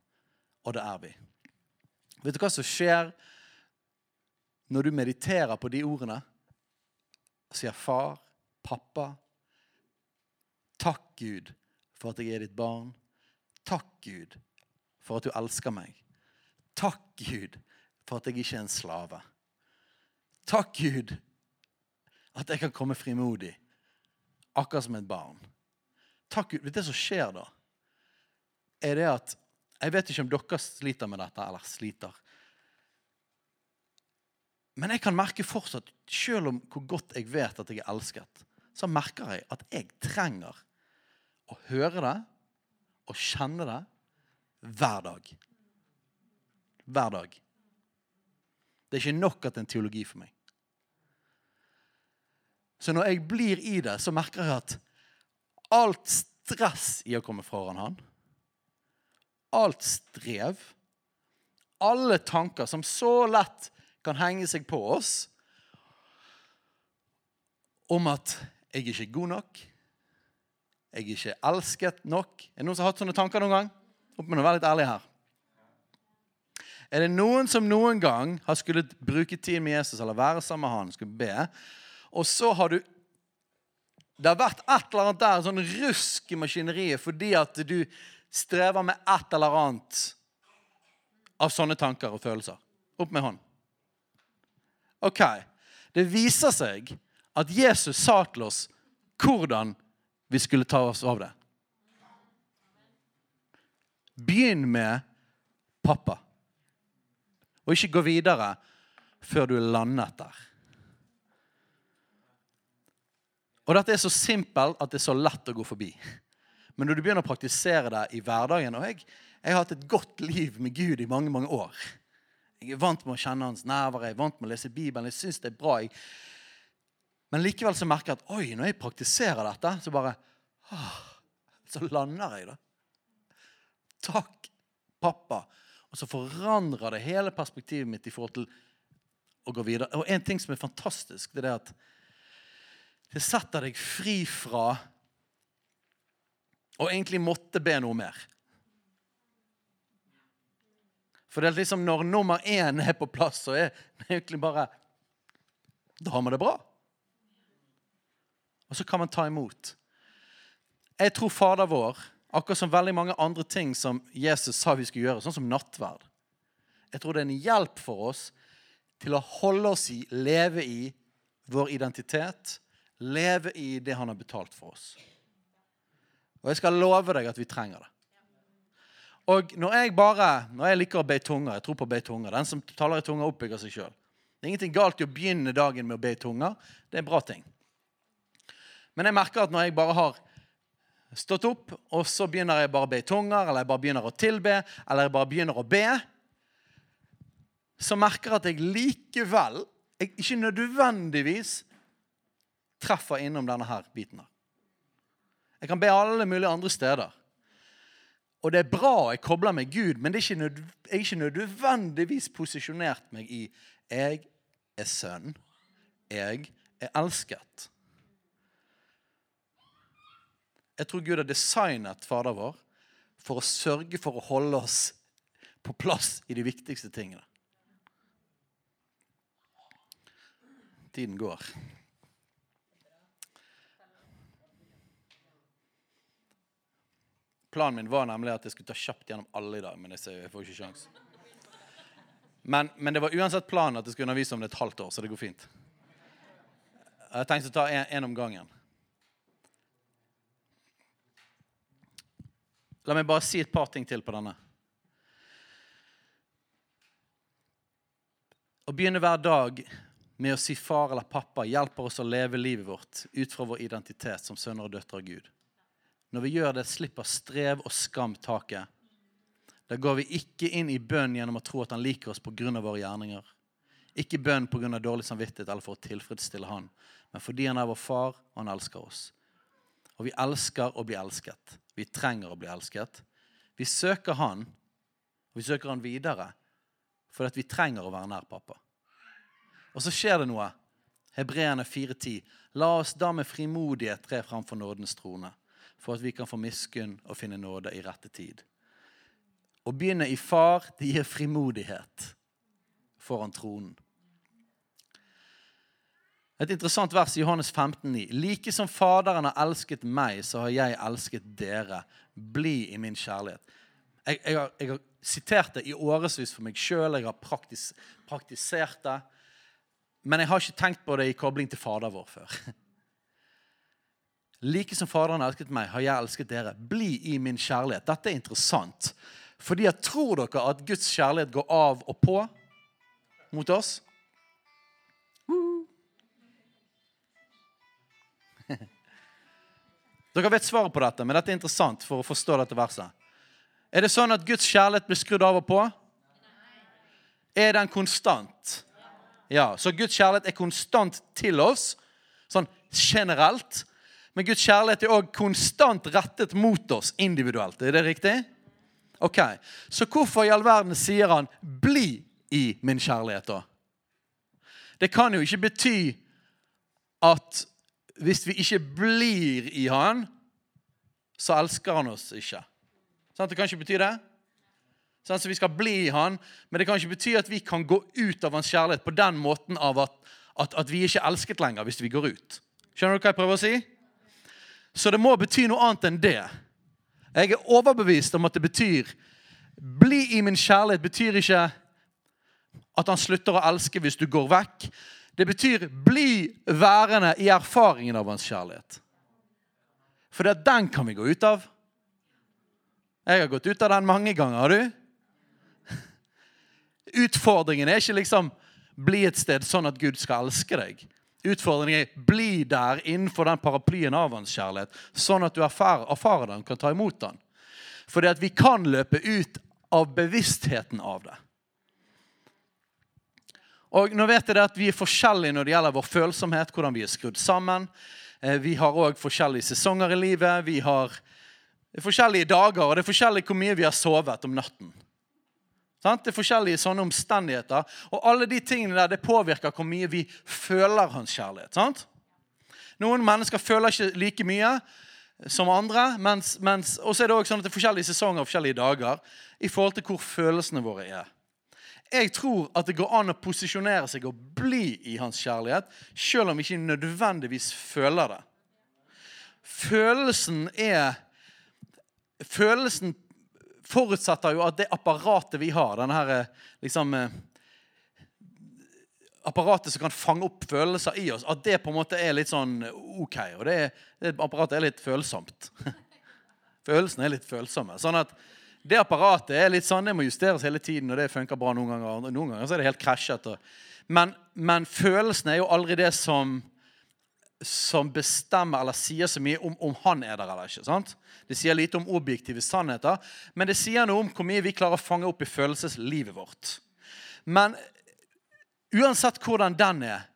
Og det er vi. Vet du hva som skjer når du mediterer på de ordene? Og sier far, pappa. Takk, Gud, for at jeg er ditt barn. Takk, Gud, for at du elsker meg. Takk, Gud, for at jeg ikke er en slave. Takk, Gud, at jeg kan komme frimodig, akkurat som et barn. Takk, Gud. Vet du det som skjer da? Er det at Jeg vet ikke om dere sliter med dette, eller sliter. Men jeg kan merke fortsatt, selv om hvor godt jeg vet at jeg er elsket, så merker jeg at jeg trenger å høre det og kjenne det hver dag. Hver dag. Det er ikke nok at det er en teologi for meg. Så når jeg blir i det, så merker jeg at alt stress i å komme foran han, alt strev, alle tanker som så lett kan henge seg på oss om at jeg er ikke god nok. Jeg er ikke elsket nok. Er det noen som har hatt sånne tanker noen gang? Håper vi å være litt ærlig her. Er det noen som noen gang har skulle bruke tid med Jesus eller være sammen med han, skulle be, og så har du Det har vært et eller annet der, sånn rusk i maskineriet fordi at du strever med et eller annet av sånne tanker og følelser. Opp med hånd. Ok. Det viser seg at Jesus sa til oss hvordan vi skulle ta oss av det. Begynn med pappa. Og ikke gå videre før du er landet der. Og dette er så simpelt at det er så lett å gå forbi. Men når du begynner å praktisere det i hverdagen Og jeg, jeg har hatt et godt liv med Gud i mange mange år. Jeg er vant med å kjenne hans nærvær, jeg er vant med å lese Bibelen. jeg synes det er bra. Jeg... Men likevel så merker jeg at oi, når jeg praktiserer dette, så bare åh, Så lander jeg, da. Takk, pappa. Og så forandrer det hele perspektivet mitt i forhold til å gå videre. Og en ting som er fantastisk, det er at det setter deg fri fra å egentlig måtte be noe mer. For det er liksom når nummer én er på plass, så er det egentlig bare Da har man det bra. Og så kan man ta imot. Jeg tror Fader vår Akkurat som veldig mange andre ting som Jesus sa vi skulle gjøre, sånn som nattverd. Jeg tror det er en hjelp for oss til å holde oss i, leve i vår identitet, leve i det han har betalt for oss. Og jeg skal love deg at vi trenger det. Og når jeg bare, når jeg liker å be tunger, jeg tror på å be tunger, den som taler i tunger, oppbygger seg sjøl. Det er ingenting galt i å begynne dagen med å be tunger. Det er en bra ting. Men jeg merker at når jeg bare har stått opp, og så begynner jeg bare å be i tunger, eller jeg bare begynner å tilbe, eller jeg bare begynner å be, så merker jeg at jeg likevel jeg ikke nødvendigvis treffer innom denne her biten. Jeg kan be alle mulige andre steder. Og det er bra jeg kobler med Gud, men det er ikke nød, jeg er ikke nødvendigvis posisjonert meg i 'jeg er sønn', 'jeg er elsket'. Jeg tror Gud har designet Fader vår for å sørge for å holde oss på plass i de viktigste tingene. Tiden går. Planen min var nemlig at jeg skulle ta kjapt gjennom alle i dag, men jeg får ikke sjans. Men, men, det var uansett planen at jeg skulle undervise om det et halvt år, så det går fint. Jeg har tenkt å ta en om gangen. La meg bare si et par ting til på denne. Å begynne hver dag med å si far eller pappa hjelper oss å leve livet vårt ut fra vår identitet som sønner og døtre av Gud. Når vi gjør det, slipper strev og skam taket. Da går vi ikke inn i bønn gjennom å tro at han liker oss pga. våre gjerninger. Ikke bønn pga. dårlig samvittighet eller for å tilfredsstille han, men fordi han er vår far og han elsker oss. Og vi elsker å bli elsket. Vi trenger å bli elsket. Vi søker Han, og vi søker Han videre fordi vi trenger å være nær pappa. Og så skjer det noe. Hebreerne 4,10. La oss da med frimodighet tre framfor nådens trone, for at vi kan få miskunn og finne nåde i rette tid. Å begynne i far, det gir frimodighet foran tronen. Et interessant vers i Johannes 15,9. Like som Faderen har elsket meg, så har jeg elsket dere. Bli i min kjærlighet. Jeg, jeg, har, jeg har, sitert det i årevis for meg sjøl. Jeg har praktis, praktisert det. Men jeg har ikke tenkt på det i kobling til Fader vår før. *laughs* Like som Faderen elsket meg, har jeg elsket dere. Bli i min kjærlighet. Dette er interessant. Fordi jeg tror dere at Guds kjærlighet går av og på mot oss? *laughs* Dere vet svaret på dette, men dette er interessant for å forstå dette verset. Er det sånn at Guds kjærlighet blir skrudd av og på? Er den konstant? Ja, Så Guds kjærlighet er konstant til oss, sånn generelt. Men Guds kjærlighet er òg konstant rettet mot oss individuelt. Er det riktig? Ok, Så hvorfor i all verden sier han 'bli i min kjærlighet', da? Det kan jo ikke bety at hvis vi ikke blir i han, så elsker han oss ikke. Sånn, det kan ikke bety det? Sånn, så vi skal bli i han, Men det kan ikke bety at vi kan gå ut av hans kjærlighet på den måten av at, at, at vi ikke er elsket lenger hvis vi går ut. Skjønner du hva jeg prøver å si? Så det må bety noe annet enn det. Jeg er overbevist om at det betyr Bli i min kjærlighet betyr ikke at han slutter å elske hvis du går vekk. Det betyr bli værende i erfaringen av hans kjærlighet. For det, den kan vi gå ut av. Jeg har gått ut av den mange ganger. Har du? Utfordringen er ikke liksom bli et sted sånn at Gud skal elske deg. Utfordringen er bli der innenfor den paraplyen av hans kjærlighet, sånn at du erfarer, erfarer den, kan ta imot den. Fordi at vi kan løpe ut av bevisstheten av det. Og nå vet jeg at Vi er forskjellige når det gjelder vår følsomhet, hvordan vi er skrudd sammen. Eh, vi har òg forskjellige sesonger i livet. Vi har forskjellige dager, og det er forskjellig hvor mye vi har sovet om natten. Det er forskjellige sånne omstendigheter. Og alle de tingene der, det påvirker hvor mye vi føler hans kjærlighet. sant? Noen mennesker føler ikke like mye som andre. Mens, mens, og så er det også sånn at det er forskjellige sesonger og forskjellige dager i forhold til hvor følelsene våre er. Jeg tror at det går an å posisjonere seg og bli i hans kjærlighet, selv om vi ikke nødvendigvis føler det. Følelsen er Følelsen forutsetter jo at det apparatet vi har, denne her, liksom, apparatet som kan fange opp følelser i oss, at det på en måte er litt sånn OK. Og det, det apparatet er litt følsomt. *laughs* Følelsene er litt følsomme. Sånn at det apparatet er litt sånn, det må justeres hele tiden, og det funker bra noen ganger. Noen ganger så er det helt krasjet. Men, men følelsene er jo aldri det som, som bestemmer eller sier så mye om, om han er der eller ikke. sant? Det sier lite om objektive sannheter, men det sier noe om hvor mye vi klarer å fange opp i følelseslivet vårt. Men uansett hvordan den er,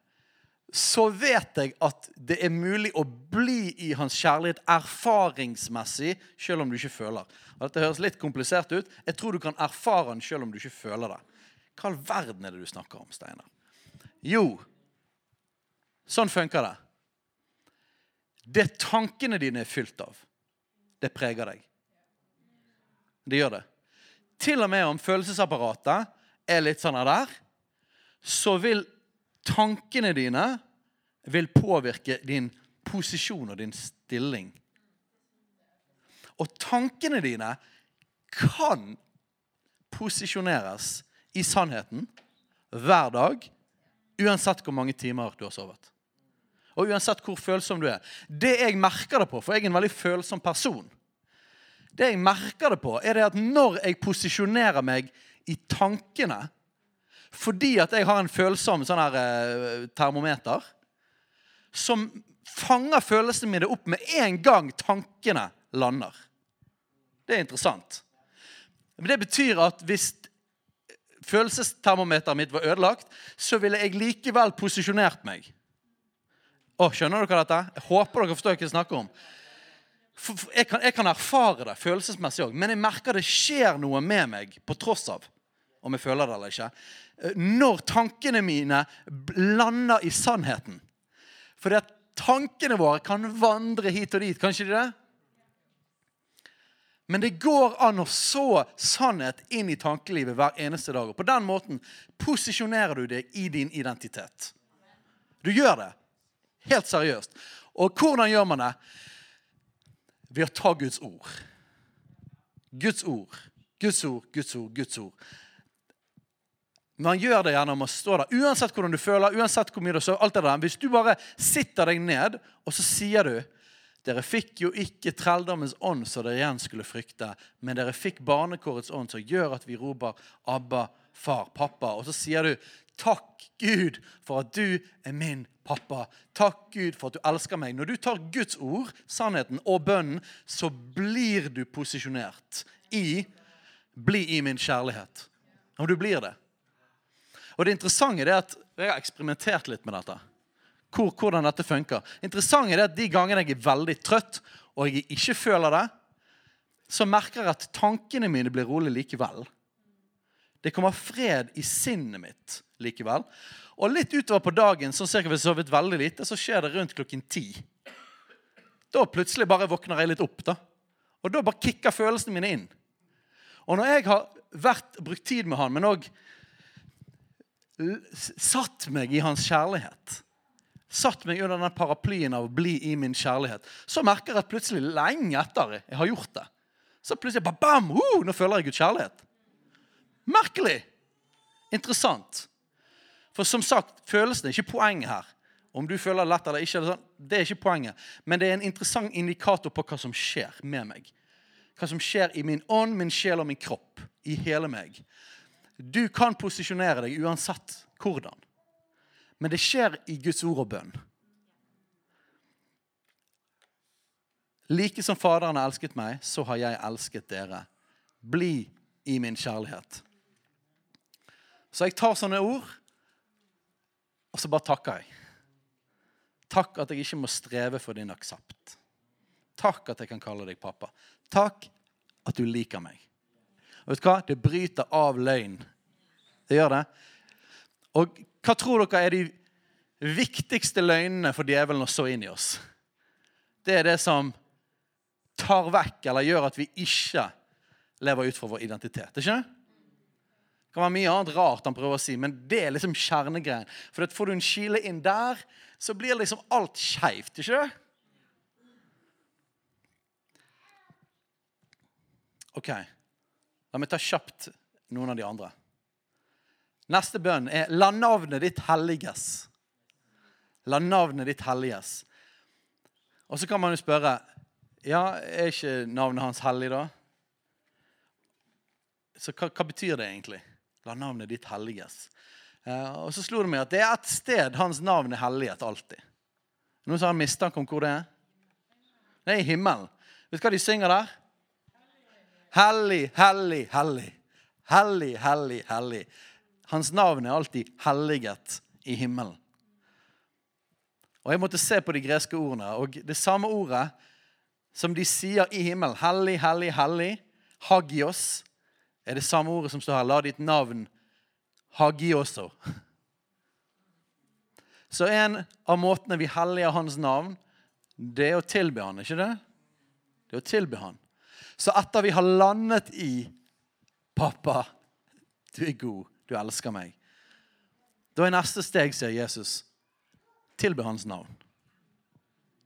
så vet jeg at det er mulig å bli i hans kjærlighet erfaringsmessig, selv om du ikke føler. Dette høres litt komplisert ut. Jeg tror du kan erfare den selv om du ikke føler det. Hva all verden er det du snakker om, Steinar? Jo, sånn funker det. Det tankene dine er fylt av, det preger deg. Det gjør det. Til og med om følelsesapparatet er litt sånn der, så vil tankene dine vil påvirke din posisjon og din stilling og tankene dine kan posisjoneres i sannheten hver dag, uansett hvor mange timer du har sovet. Og uansett hvor følsom du er. Det jeg merker det på, for jeg er en veldig følsom person Det jeg merker det på, er det at når jeg posisjonerer meg i tankene fordi at jeg har en følsom sånn her, eh, termometer som fanger følelsene mine opp med en gang tankene lander. Det er interessant. Men det betyr at hvis følelsestermometeret mitt var ødelagt, så ville jeg likevel posisjonert meg. Å, skjønner dere dette? Jeg håper dere forstår hva jeg snakker om. Jeg kan, jeg kan erfare det følelsesmessig òg, men jeg merker det skjer noe med meg på tross av om jeg føler det eller ikke. Når tankene mine lander i sannheten. Fordi at tankene våre kan vandre hit og dit. Kan ikke de det? Men det går an å så sannhet inn i tankelivet hver eneste dag. Og på den måten posisjonerer du deg i din identitet. Du gjør det. Helt seriøst. Og hvordan gjør man det? Ved å ta Guds ord. Guds ord. Guds ord, Guds ord, Guds ord. Man gjør det gjennom å stå der. Uansett hvordan du føler, uansett hvor mye du sover. alt det der. Hvis du bare sitter deg ned, og så sier du dere fikk jo ikke trelldommens ånd så dere igjen skulle frykte, men dere fikk barnekårets ånd som gjør at vi roper 'Abba, far, pappa'. Og så sier du 'Takk, Gud, for at du er min pappa'. Takk, Gud, for at du elsker meg. Når du tar Guds ord, sannheten og bønnen, så blir du posisjonert i 'bli i min kjærlighet'. Og du blir det. Og det interessante er at jeg har eksperimentert litt med dette hvor, hvordan dette funker. Interessant er det at De gangene jeg er veldig trøtt og jeg ikke føler det, så merker jeg at tankene mine blir rolig likevel. Det kommer fred i sinnet mitt likevel. Og litt utover på dagen sånn cirka vi sovet veldig lite, så skjer det rundt klokken ti. Da plutselig bare våkner jeg litt opp. da. Og da bare kicker følelsene mine inn. Og når jeg har vært, brukt tid med han, men òg satt meg i hans kjærlighet. Satt meg under den paraplyen av å bli i min kjærlighet. Så merker jeg at plutselig, lenge etter jeg har gjort det, så plutselig bare bam, uh, nå føler jeg Guds kjærlighet. Merkelig. Interessant. For som sagt, følelsene er ikke poenget her. Om du føler det lett eller ikke, sånn, det er ikke poenget. Men det er en interessant indikator på hva som skjer med meg. Hva som skjer i min ånd, min sjel og min kropp. I hele meg. Du kan posisjonere deg uansett hvordan. Men det skjer i Guds ord og bønn. Like som Faderen har elsket meg, så har jeg elsket dere. Bli i min kjærlighet. Så jeg tar sånne ord, og så bare takker jeg. Takk at jeg ikke må streve for din aksept. Takk at jeg kan kalle deg pappa. Takk at du liker meg. Og vet du hva? Det bryter av løgn. Det gjør det. Og hva tror dere er de viktigste løgnene for djevelen å så inn i oss? Det er det som tar vekk eller gjør at vi ikke lever ut fra vår identitet. Ikke? Det kan være mye annet rart han prøver å si, men det er liksom kjernegreien. For får du en kile inn der, så blir liksom alt skeivt, ikke det? OK. La meg ta kjapt noen av de andre. Neste bønn er 'La navnet ditt helliges'. La navnet ditt helliges. Og så kan man jo spørre ja, er ikke navnet hans hellig, da? Så hva, hva betyr det egentlig? La navnet ditt helliges. Uh, og så slo det meg at det er et sted hans navn er hellighet alltid. Noen som har mistanke om hvor det er? Det er i himmelen. Vet du hva de synger der? Hellig, hellig, hellig. Hellig, hellig, hellig. Hans navn er alltid helliget i himmelen. Og Jeg måtte se på de greske ordene. Og det samme ordet som de sier i himmelen, hellig, hellig, hellig, hagios, er det samme ordet som står her. La ditt navn hagi også. *laughs* Så en av måtene vi helliger hans navn, det er å tilbe han, ikke det? Det er å tilbe han. Så etter vi har landet i 'Pappa, du er god, du elsker meg', da er neste steg, sier Jesus, tilbe hans navn.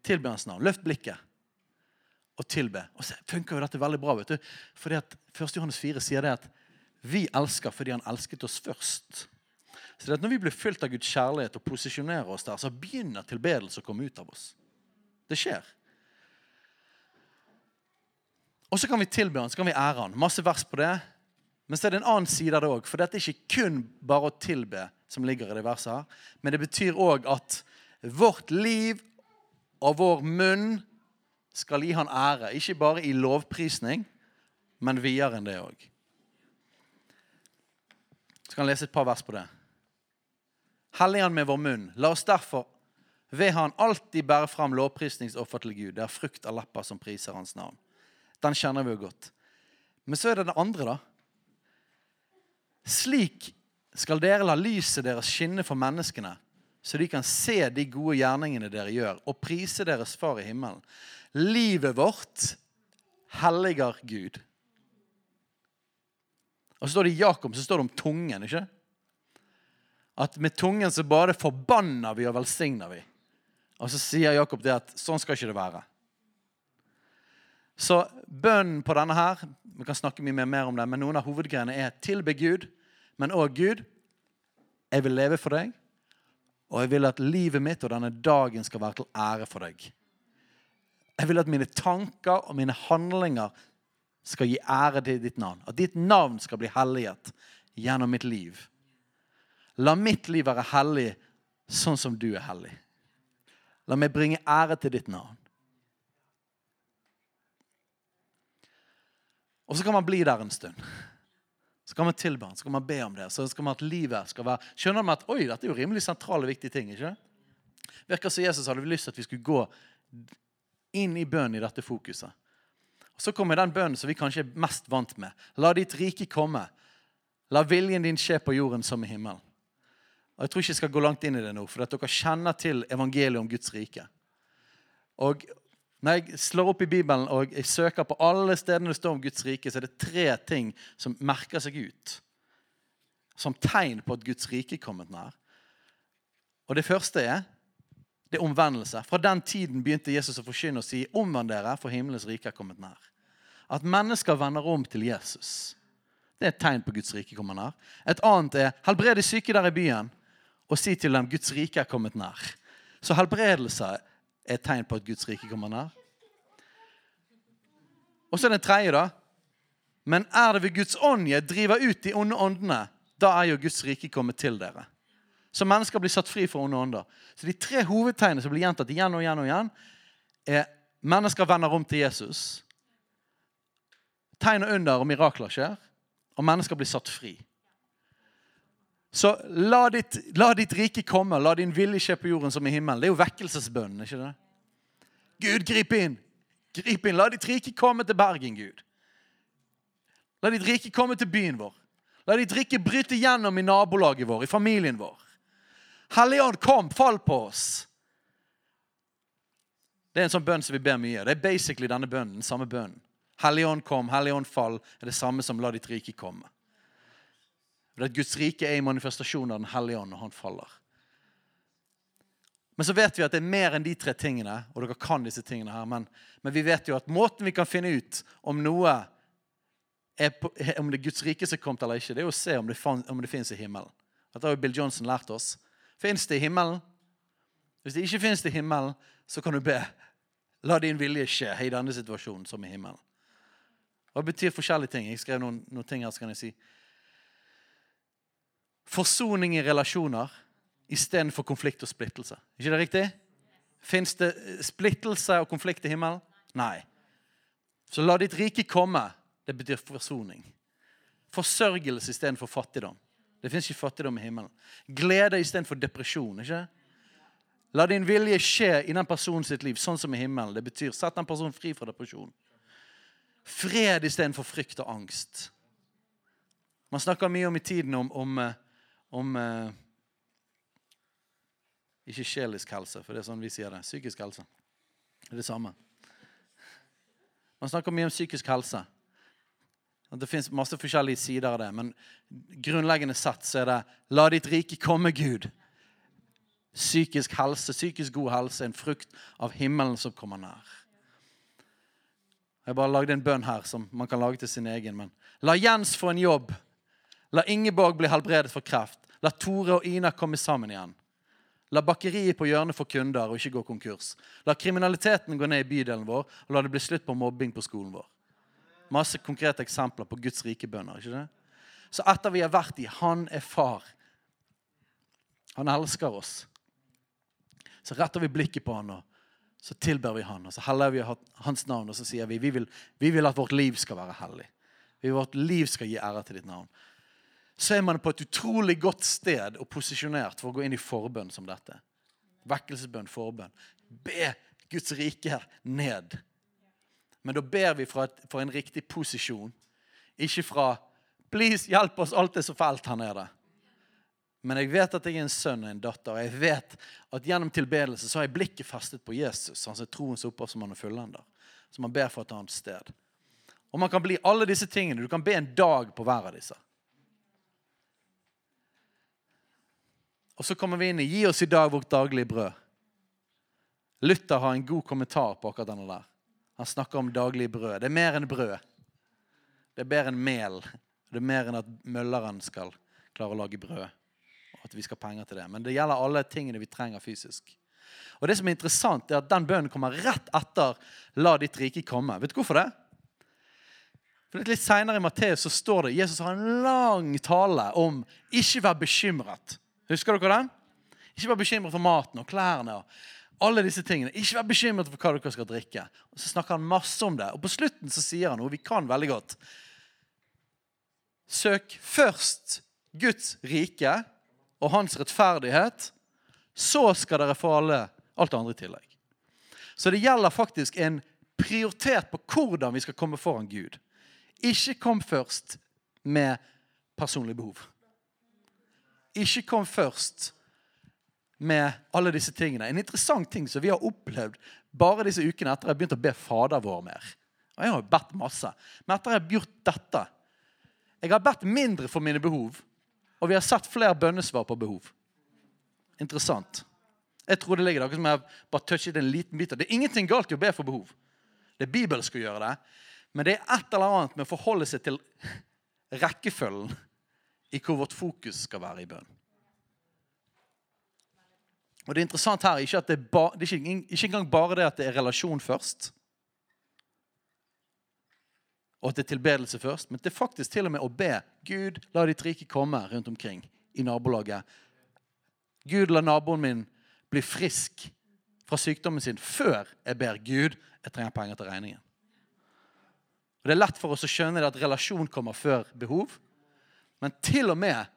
Tilbe hans navn. Løft blikket og tilbe. Og så funker jo dette veldig bra. vet du. Fordi at 1. Johannes 4 sier det at vi elsker fordi han elsket oss først. Så det at Når vi blir fylt av Guds kjærlighet og posisjonerer oss der, så begynner tilbedelse å komme ut av oss. Det skjer. Og så kan vi tilbe han, så kan vi ære han. Masse vers på det. Men så er det en annen side av det òg. For dette er ikke kun bare å tilbe som ligger i det verset her. Men det betyr òg at vårt liv og vår munn skal gi han ære. Ikke bare i lovprisning, men videre enn det òg. Så kan jeg lese et par vers på det. Hellig han med vår munn. La oss derfor ved han alltid bære fram lovprisningsoffer til Gud. Det er frukt av lepper som priser hans navn. Den kjenner vi jo godt. Men så er det det andre, da. Slik skal dere la lyset deres skinne for menneskene, så de kan se de gode gjerningene dere gjør, og prise deres Far i himmelen. Livet vårt helliger Gud. Og så står det i Jakob så står det om tungen. ikke? At med tungen så bare forbanner vi og velsigner vi. Og så sier Jakob det at sånn skal ikke det være. Så bønnen på denne her Vi kan snakke mye mer om det, men noen av hovedgreiene er tilbe Gud, men òg Gud. Jeg vil leve for deg, og jeg vil at livet mitt og denne dagen skal være til ære for deg. Jeg vil at mine tanker og mine handlinger skal gi ære til ditt navn. At ditt navn skal bli helliget gjennom mitt liv. La mitt liv være hellig sånn som du er hellig. La meg bringe ære til ditt navn. Og så kan man bli der en stund. Så kan man tilbe han, så kan man be om det. Så skal man at livet skal være Skjønner man at oi, dette er jo rimelig sentrale, viktige ting? ikke? Virker som Jesus hadde lyst til at vi skulle gå inn i bønn i dette fokuset. Og Så kommer den bønnen som vi kanskje er mest vant med. La ditt rike komme. La viljen din skje på jorden som i himmelen. Og Jeg tror ikke jeg skal gå langt inn i det nå, for at dere kjenner til evangeliet om Guds rike. Og Når jeg slår opp i Bibelen og jeg søker på alle stedene det står om Guds rike, så er det tre ting som merker seg ut som tegn på at Guds rike er kommet nær. Og Det første er det er omvendelse. Fra den tiden begynte Jesus å forkynne og si omvend dere, for himmelens rike er kommet nær. At mennesker vender om til Jesus. Det er et tegn på Guds rike kommer nær. Et annet er helbred de syke der i byen og si til dem Guds rike er kommet nær. Så helbredelse er et tegn på at Guds rike kommer nær. Og så er det tredje, da. Men er det ved Guds ånd jeg driver ut de onde åndene, da er jo Guds rike kommet til dere. Så mennesker blir satt fri fra onde ånder. Så de tre hovedtegnene som blir gjentatt igjen og igjen, og igjen, er mennesker vender om til Jesus. Tegn og under og mirakler skjer, og mennesker blir satt fri. Så la ditt, la ditt, rike komme, la din vilje skje på jorden som i himmelen. Det er jo vekkelsesbønnen, ikke det? Gud, grip inn! Grip inn. La ditt rike komme til Bergen, Gud. La ditt rike komme til byen vår. La ditt rike bryte gjennom i nabolaget vår, i familien vår. Helligånd, kom, fall på oss. Det er en sånn bønn som vi ber mye. Det er basically denne bønnen, den samme bønnen. Helligånd, kom, Helligånd, fall er det samme som la ditt rike komme. Det at Guds rike er i manifestasjonen av Den hellige ånd når han faller. Men så vet vi at det er mer enn de tre tingene, og dere kan disse tingene her, men, men vi vet jo at måten vi kan finne ut om noe er på, om det er Guds rike som er kommet eller ikke, det er å se om det, om det finnes i himmelen. Dette har jo Bill Johnson lært oss. Fins det i himmelen? Hvis det ikke det i himmelen, så kan du be. La din vilje skje i denne situasjonen som i himmelen. Hva betyr forskjellige ting. Jeg skrev noen, noen ting her, så kan jeg si. Forsoning i relasjoner istedenfor konflikt og splittelse. ikke det riktig? Fins det splittelse og konflikt i himmelen? Nei. Så la ditt rike komme. Det betyr forsoning. Forsørgelse istedenfor fattigdom. Det fins ikke fattigdom i himmelen. Glede istedenfor depresjon. ikke? La din vilje skje i den personen sitt liv, sånn som i himmelen. Det betyr sett den personen fri fra depresjon. Fred istedenfor frykt og angst. Man snakker mye om i tiden om, om eh, om eh, Ikke sjelisk helse, for det er sånn vi sier det. Psykisk helse. Det er det samme. Man snakker mye om psykisk helse. Det fins masse forskjellige sider av det, men grunnleggende sett så er det 'La ditt rike komme, Gud'. Psykisk helse, psykisk god helse, en frukt av himmelen som kommer nær. Jeg bare lagde en bønn her som man kan lage til sin egen. Men la Jens få en jobb La Ingeborg bli helbredet for kreft. La Tore og Ina komme sammen igjen. La bakeriet på hjørnet få kunder og ikke gå konkurs. La kriminaliteten gå ned i bydelen vår, og la det bli slutt på mobbing på skolen vår. Masse konkrete eksempler på Guds rike bønner. ikke det? Så etter vi har vært i Han er far. Han elsker oss. Så retter vi blikket på han, og så tilber vi han, og så heller vi hans navn, og så sier vi vi vil, vi vil at vårt liv skal være hellig. Vi vil at vårt liv skal gi ære til ditt navn så er man på et utrolig godt sted og posisjonert for å gå inn i forbønn som dette. Vekkelsesbønn, forbønn. Be Guds rike ned. Men da ber vi et, en riktig posisjon. Ikke fra 'Please, hjelp oss, alt er så fælt her nede'. Men jeg vet at jeg er en sønn og en datter, og jeg vet at gjennom tilbedelse så har jeg blikket festet på Jesus, han som er troens opphav som han er fullender. Så man ber for et annet sted. Og man kan bli alle disse tingene. Du kan be en dag på hver av disse. Og så kommer vi inn i 'Gi oss i dag vårt daglige brød'. Luther har en god kommentar på akkurat denne der. Han snakker om daglig brød. Det er mer enn brød. Det er mer enn mel. Det er mer enn at mølleren skal klare å lage brød. Og at vi skal ha penger til det. Men det gjelder alle tingene vi trenger fysisk. Og det som er interessant, er at den bønnen kommer rett etter 'La ditt rike komme'. Vet du hvorfor det? For Litt Seinere i Matteus så står det Jesus har en lang tale om 'ikke vær bekymret'. Husker dere den? Ikke vær bekymret for maten og klærne. Alle disse tingene. Ikke vær bekymret for hva dere skal drikke. Og Så snakker han masse om det. Og på slutten så sier han noe vi kan veldig godt. Søk først Guds rike og hans rettferdighet. Så skal dere få alle, alt det andre i tillegg. Så det gjelder faktisk en prioritet på hvordan vi skal komme foran Gud. Ikke kom først med personlige behov ikke kom først med alle disse tingene. En interessant ting som vi har opplevd bare disse ukene etter jeg har begynt å be Fader vår mer. Og jeg har jo bedt masse. Men etter jeg har gjort dette Jeg har bedt mindre for mine behov, og vi har sett flere bønnesvar på behov. Interessant. Jeg tror det ligger der, som jeg bare touchet en liten bit. Det er ingenting galt i å be for behov. Det er bibelsk å gjøre det. Men det er et eller annet med å forholde seg til rekkefølgen i hvor vårt fokus skal være i bønn. Og Det er interessant her ikke det, er ba, det er ikke, ikke engang bare det at det er relasjon først, og at det er tilbedelse først, men det er faktisk til og med å be Gud, la ditt rike komme rundt omkring i nabolaget. Gud, la naboen min bli frisk fra sykdommen sin før jeg ber Gud jeg trenger penger til regningen. Og Det er lett for oss å skjønne at relasjon kommer før behov. Men til og med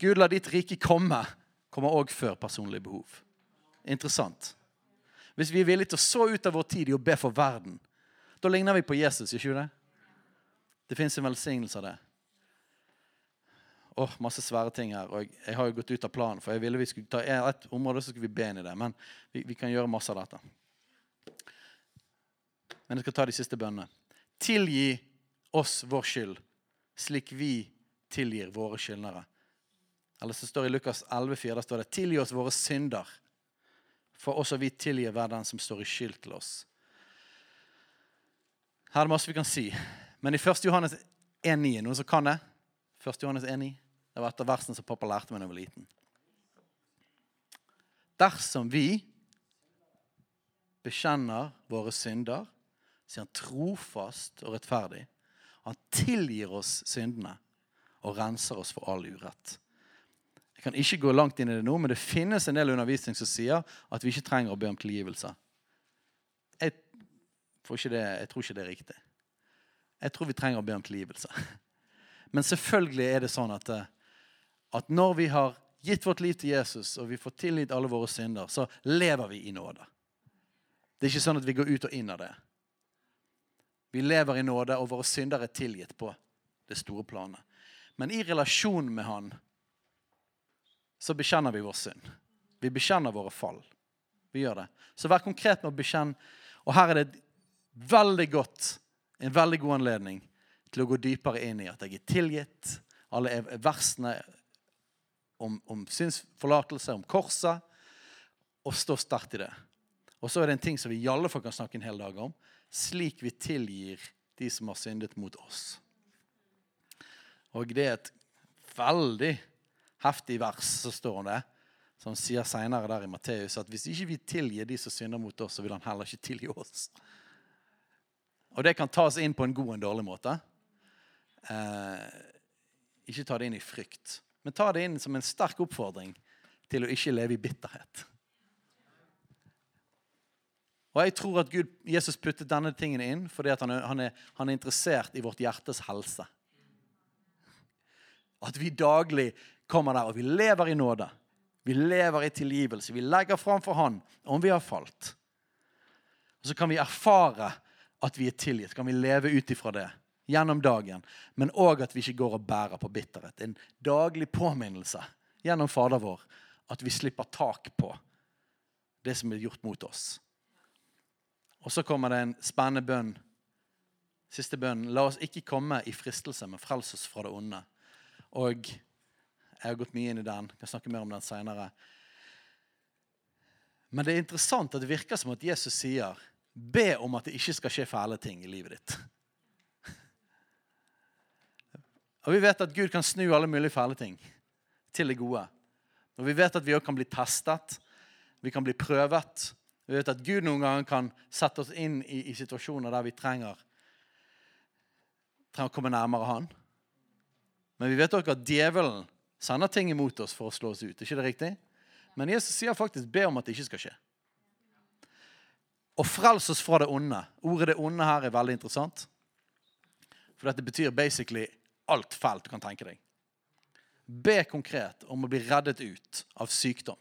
Gud, la ditt rike komme, kommer òg før personlige behov. Interessant. Hvis vi er villige til å så ut av vår tid i å be for verden, da ligner vi på Jesus, ikke det? Det fins en velsignelse av det. Åh, masse svære ting her. og Jeg har jo gått ut av planen. For jeg ville vi skulle ta et område, så skulle vi be inn i det. Men vi, vi kan gjøre masse av dette. Men jeg skal ta de siste bønnene. Tilgi oss vår skyld, slik vi tilgir våre skyldnere. Eller så står det i Lukas 11,4 står det, tilgi oss våre synder for også vi tilgir hver den som står i skyld til oss. Her er det masse vi kan si. Men i 1. Johannes 1,9 Noen som kan det? 1. Johannes 1,9 Det var et av versene som pappa lærte meg da jeg var liten. Dersom vi bekjenner våre synder, sier han trofast og rettferdig. Han tilgir oss syndene og renser oss for all urett. Kan ikke gå langt inn i det nå, men det finnes en del undervisning som sier at vi ikke trenger å be om tilgivelse. Jeg, det, jeg tror ikke det er riktig. Jeg tror vi trenger å be om tilgivelse. *laughs* Men selvfølgelig er det sånn at, eh, at når vi har gitt vårt liv til Jesus, og vi får tilgitt alle våre synder, så lever vi i nåde. Det er ikke sånn at vi går ut og inn av det. Vi lever i nåde, og våre synder er tilgitt på det store planet. Men i relasjon med Han så bekjenner vi vår synd. Vi bekjenner våre fall. Vi gjør det. Så vær konkret med å bekjenne. Og her er det veldig godt, en veldig god anledning til å gå dypere inn i at jeg er tilgitt. Alle versene om, om synsforlatelse, om korset. Og stå sterkt i det. Og så er det en ting som vi i alle fall kan snakke en hel dag om. Slik vi tilgir de som har syndet mot oss. Og det er et veldig heftig vers, så står det, som sier senere der i Matteus, at hvis ikke vi tilgir de som synder mot oss, så vil han heller ikke tilgi oss. Og det kan tas inn på en god og en dårlig måte. Eh, ikke ta det inn i frykt, men ta det inn som en sterk oppfordring til å ikke leve i bitterhet. Og jeg tror at Gud, Jesus puttet denne tingen inn fordi han er, han, er, han er interessert i vårt hjertes helse. At vi daglig kommer der, og vi lever i nåde. Vi lever i tilgivelse. Vi legger fram for Han om vi har falt. Og Så kan vi erfare at vi er tilgitt. Kan vi leve ut ifra det gjennom dagen. Men òg at vi ikke går og bærer på bitterhet. En daglig påminnelse gjennom Fader vår at vi slipper tak på det som er gjort mot oss. Og så kommer det en spennende bønn. Siste bønn. La oss ikke komme i fristelse, men frels oss fra det onde. Og jeg har gått mye inn i den. Jeg kan snakke mer om den senere. Men det er interessant at det virker som at Jesus sier be om at det ikke skal skje fæle ting i livet ditt. *laughs* Og Vi vet at Gud kan snu alle mulige fæle ting til det gode. Og Vi vet at vi òg kan bli testet. Vi kan bli prøvet. Vi vet at Gud noen ganger kan sette oss inn i, i situasjoner der vi trenger, trenger å komme nærmere Han. Men vi vet òg at djevelen sender ting imot oss for å slå oss ut. Er ikke det riktig? Men Jesus sier faktisk be om at det ikke skal skje. Og frels oss fra det onde. Ordet 'det onde' her er veldig interessant. For dette betyr basically alt fælt du kan tenke deg. Be konkret om å bli reddet ut av sykdom.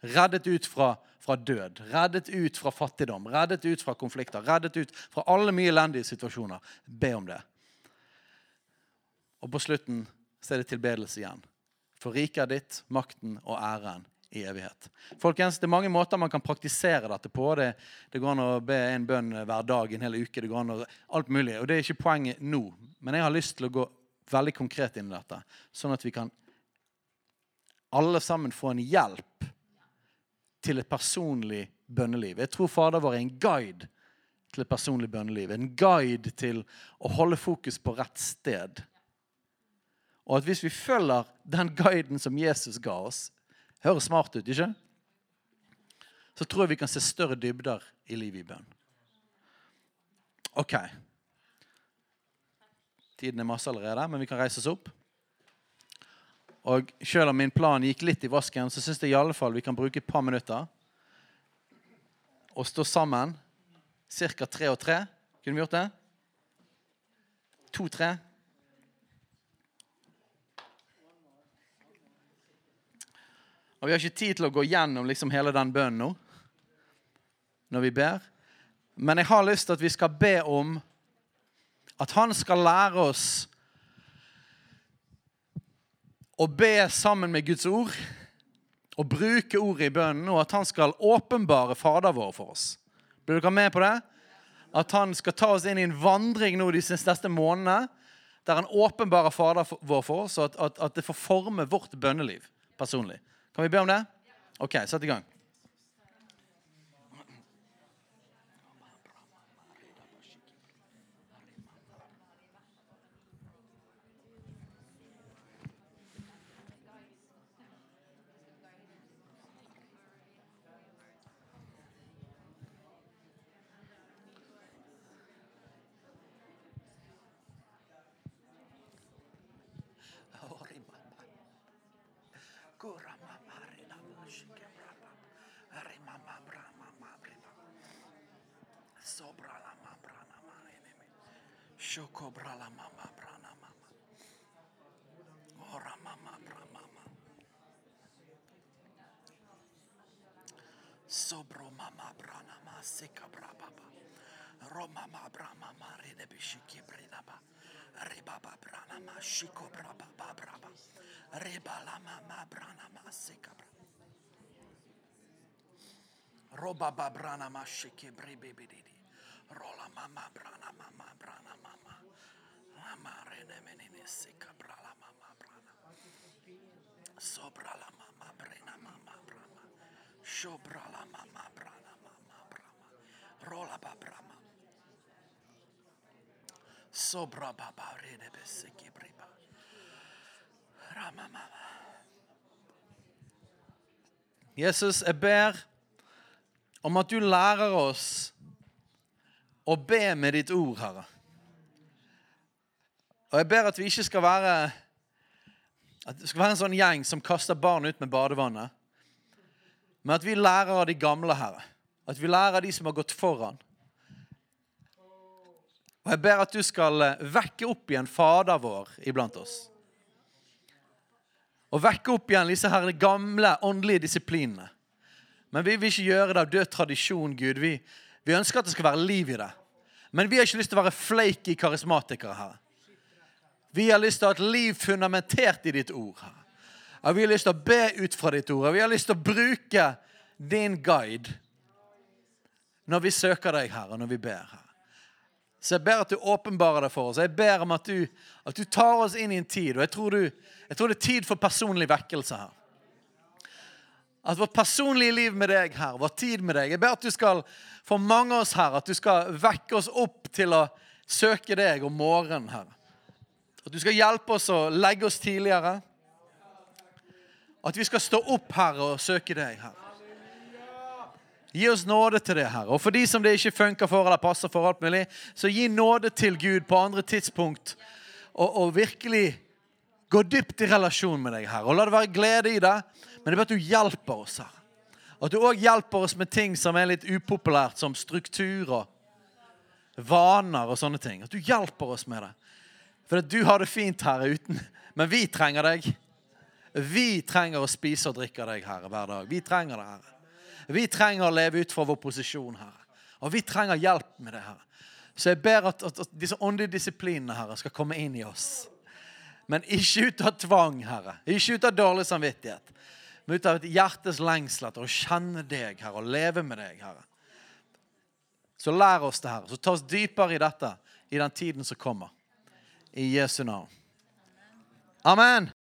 Reddet ut fra, fra død. Reddet ut fra fattigdom. Reddet ut fra konflikter. Reddet ut fra alle mye elendige situasjoner. Be om det. Og på slutten så er det tilbedelse igjen. For riket er ditt, makten og æren i evighet. Folkens, Det er mange måter man kan praktisere dette på. Det, det går an å be en bønn hver dag en hel uke. det går an å, alt mulig, og Det er ikke poenget nå. Men jeg har lyst til å gå veldig konkret inn i dette, sånn at vi kan alle sammen få en hjelp til et personlig bønneliv. Jeg tror Fader vår er en guide til et personlig bønneliv. En guide til å holde fokus på rett sted. Og at hvis vi følger den guiden som Jesus ga oss Høres smart ut, ikke? Så tror jeg vi kan se større dybder i livet i bønn. OK. Tiden er masse allerede, men vi kan reise oss opp. Og selv om min plan gikk litt i vasken, så syns jeg i alle fall vi kan bruke et par minutter og stå sammen. Ca. tre og tre. Kunne vi gjort det? To-tre. Og Vi har ikke tid til å gå gjennom liksom hele den bønnen nå når vi ber. Men jeg har lyst til at vi skal be om at han skal lære oss å be sammen med Guds ord og bruke ordet i bønnen, og at han skal åpenbare Fader vår for oss. Blir dere med på det? At han skal ta oss inn i en vandring nå de neste månedene der han åpenbarer Fader vår for oss, og at, at, at det får forme vårt bønneliv personlig. Kan vi be om det? OK, sett i gang. Shokobra la mama brana mama. Ora mama bra mama. Sobro mama brana ma sika bra baba. Roma ma bra mama rede bishiki brida ba. Reba ba brana ma shiko bra baba bra ba. Reba la mama brana ma sika bra. Roba ba brana ma shiki bribi bididi. Rola mama brana mama brana mama. Jesus, jeg ber om at du lærer oss å be med ditt ord, Herre. Og jeg ber at vi ikke skal være at det skal være en sånn gjeng som kaster barn ut med badevannet. Men at vi lærer av de gamle, Herre. At vi lærer av de som har gått foran. Og jeg ber at du skal eh, vekke opp igjen Fader vår iblant oss. Og vekke opp igjen disse her gamle åndelige disiplinene. Men vi vil ikke gjøre det av død tradisjon, Gud. Vi, vi ønsker at det skal være liv i det. Men vi har ikke lyst til å være flaky karismatikere her. Vi har lyst til å ha et liv fundamentert i ditt ord. Vi har lyst til å be ut fra ditt ord. Vi har lyst til å bruke din guide når vi søker deg her, og når vi ber her. Så jeg ber at du åpenbarer det for oss. Jeg ber om at du, at du tar oss inn i en tid. Og jeg tror, du, jeg tror det er tid for personlig vekkelse her. At vårt personlige liv med deg her, vår tid med deg Jeg ber at du skal, for mange av oss her, at du skal vekke oss opp til å søke deg om morgenen her. At du skal hjelpe oss å legge oss tidligere. At vi skal stå opp her og søke deg her. Gi oss nåde til det, her. Og for de som det ikke funker for eller passer for, alt mulig, så gi nåde til Gud på andre tidspunkt. Og, og virkelig gå dypt i relasjon med deg, her. Og la det være glede i det. Men det er bare at du hjelper oss her. At du òg hjelper oss med ting som er litt upopulært, som struktur og vaner og sånne ting. At du hjelper oss med det. For du har det fint her uten Men vi trenger deg. Vi trenger å spise og drikke deg, Herre, hver dag. Vi trenger det, Herre. Vi trenger å leve ut fra vår posisjon, Herre. Og vi trenger hjelp med det, Herre. Så jeg ber at, at, at disse åndelige disiplinene, Herre, skal komme inn i oss. Men ikke ut av tvang, Herre. Ikke ut av dårlig samvittighet. men ut av et hjertes lengsel etter å kjenne deg, Herre, og leve med deg, Herre. Så lær oss det, Herre. Så ta oss dypere i dette i den tiden som kommer. I Jesu navn. Amen.